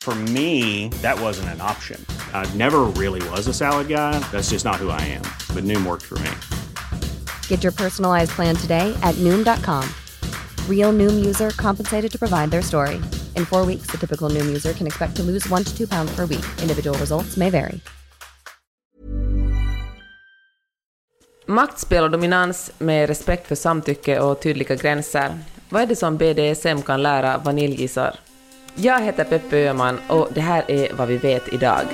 For me, that wasn't an option. I never really was a salad guy. That's just not who I am. But Noom worked for me. Get your personalized plan today at Noom.com. Real Noom user compensated to provide their story. In four weeks, the typical Noom user can expect to lose one to two pounds per week. Individual results may vary. Maktspel och dominans med respekt för samtycke och tydliga gränser. Vad är det som BDSM kan lära vaniljgissar? Jag heter Peppe Öhman och det här är vad vi vet idag.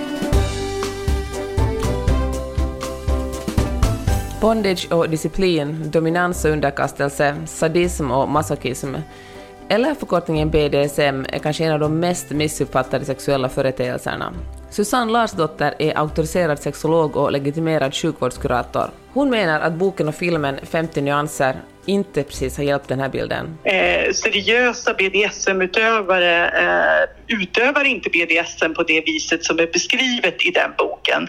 Bondage och disciplin, dominans och underkastelse, sadism och masochism eller förkortningen BDSM är kanske en av de mest missuppfattade sexuella företeelserna. Susanne Larsdotter är auktoriserad sexolog och legitimerad sjukvårdskurator. Hon menar att boken och filmen 50 nyanser inte precis har hjälpt den här bilden. Eh, seriösa BDSM-utövare eh, utövar inte BDSM på det viset som är beskrivet i den boken.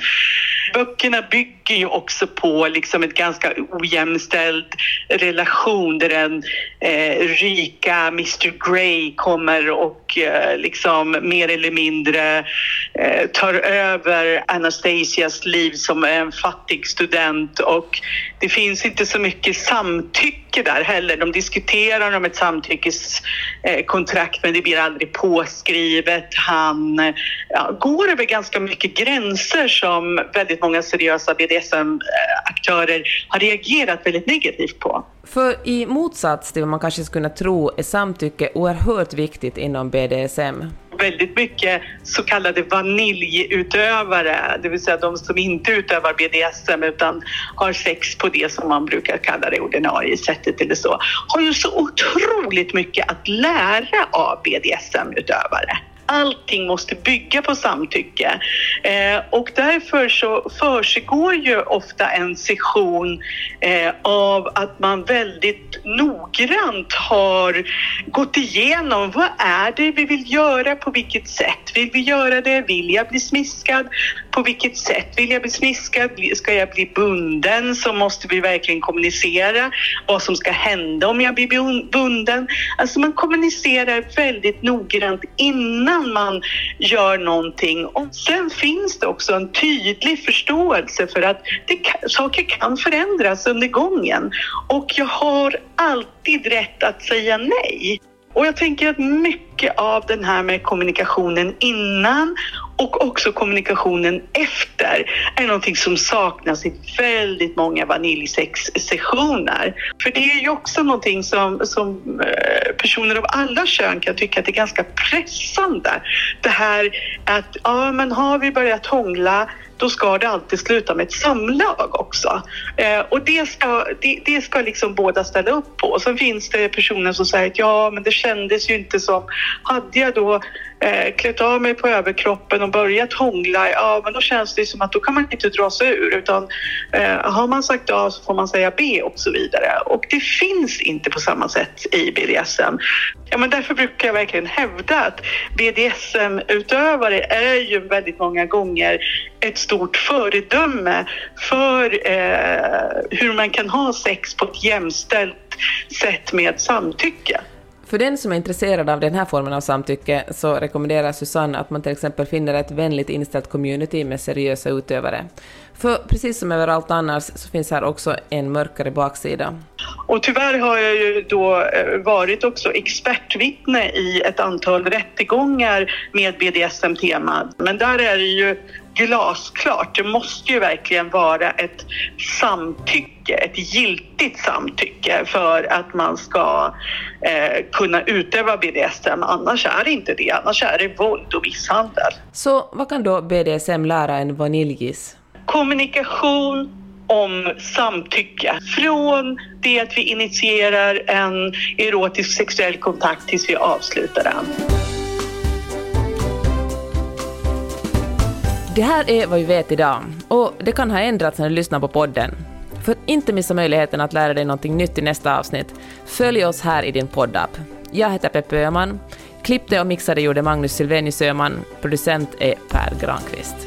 Böckerna bygger ju också på liksom ett ganska ojämställd relation där den eh, rika Mr Grey kommer och eh, liksom mer eller mindre eh, tar över Anastasias liv som en fattig student och det finns inte så mycket samtycke där heller. De diskuterar om ett samtyckeskontrakt eh, men det blir aldrig påskrivet. Han ja, går över ganska mycket gränser som väldigt många seriösa BDSM-aktörer har reagerat väldigt negativt på. För i motsats till vad man kanske skulle kunna tro är samtycke oerhört viktigt inom BDSM. Väldigt mycket så kallade vaniljutövare, det vill säga de som inte utövar BDSM utan har sex på det som man brukar kalla det ordinarie sättet eller så, har ju så otroligt mycket att lära av BDSM-utövare allting måste bygga på samtycke. Eh, och därför så försiggår ju ofta en session eh, av att man väldigt noggrant har gått igenom vad är det vi vill göra, på vilket sätt vill vi göra det, vill jag bli smiskad, på vilket sätt vill jag bli smiskad, ska jag bli bunden så måste vi verkligen kommunicera vad som ska hända om jag blir bunden. Alltså man kommunicerar väldigt noggrant innan innan man gör någonting. Och sen finns det också en tydlig förståelse för att det, saker kan förändras under gången. Och jag har alltid rätt att säga nej. Och jag tänker att mycket av den här med kommunikationen innan och också kommunikationen efter är någonting som saknas i väldigt många vaniljsexsessioner. För det är ju också någonting som, som eh, personer av alla kön kan tycka att det är ganska pressande. Det här att, ja men har vi börjat hångla då ska det alltid sluta med ett samlag också. Eh, och det ska, det, det, ska liksom båda ställa upp på. Och sen finns det personer som säger att ja, men det kändes ju inte som... Hade jag då eh, klätt av mig på överkroppen och börjat hångla, ja men då känns det som att då kan man inte dra sig ur utan eh, har man sagt A så får man säga B och så vidare. Och det finns inte på samma sätt i BDSM. Ja, men därför brukar jag verkligen hävda att BDSM-utövare är ju väldigt många gånger ett stort föredöme för eh, hur man kan ha sex på ett jämställt sätt med samtycke. För den som är intresserad av den här formen av samtycke så rekommenderar Susanne att man till exempel finner ett vänligt inställt community med seriösa utövare. För precis som överallt annars så finns här också en mörkare baksida. Och tyvärr har jag ju då eh, varit också expertvittne i ett antal rättegångar med BDSM-tema. Men där är det ju glasklart. Det måste ju verkligen vara ett samtycke, ett giltigt samtycke för att man ska eh, kunna utöva BDSM. Annars är det inte det. Annars är det våld och misshandel. Så vad kan då BDSM lära en vaniljgis? Kommunikation om samtycke. Från det att vi initierar en erotisk sexuell kontakt tills vi avslutar den. Det här är vad vi vet idag och det kan ha ändrats när du lyssnar på podden. För att inte missa möjligheten att lära dig någonting nytt i nästa avsnitt, följ oss här i din poddapp. Jag heter Peppe Öhman. Klippte och mixade gjorde Magnus Silvenius Öhman. Producent är Per Granqvist.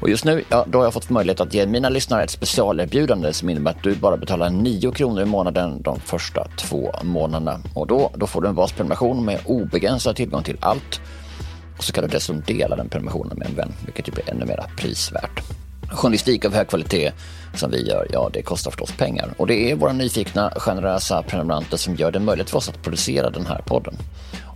Och just nu, ja, då har jag fått möjlighet att ge mina lyssnare ett specialerbjudande som innebär att du bara betalar 9 kronor i månaden de första två månaderna. Och då, då får du en basprenumeration med obegränsad tillgång till allt. Och så kan du dessutom dela den prenumerationen med en vän, vilket ju blir ännu mer prisvärt. Journalistik av hög kvalitet som vi gör, ja det kostar förstås pengar. Och det är våra nyfikna, generösa prenumeranter som gör det möjligt för oss att producera den här podden.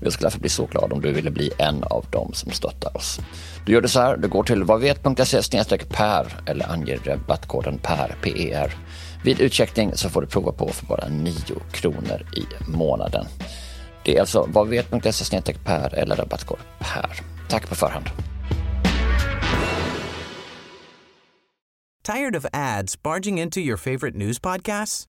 Jag skulle därför bli så glad om du ville bli en av dem som stöttar oss. Du gör det så här, du går till vadvet.se per eller anger rabattkoden PER, PER. Vid utcheckning så får du prova på för bara 9 kronor i månaden. Det är alltså vadvet.se per eller rabattkod PER. Tack på förhand. Tired of ads barging into your favorite news podcasts?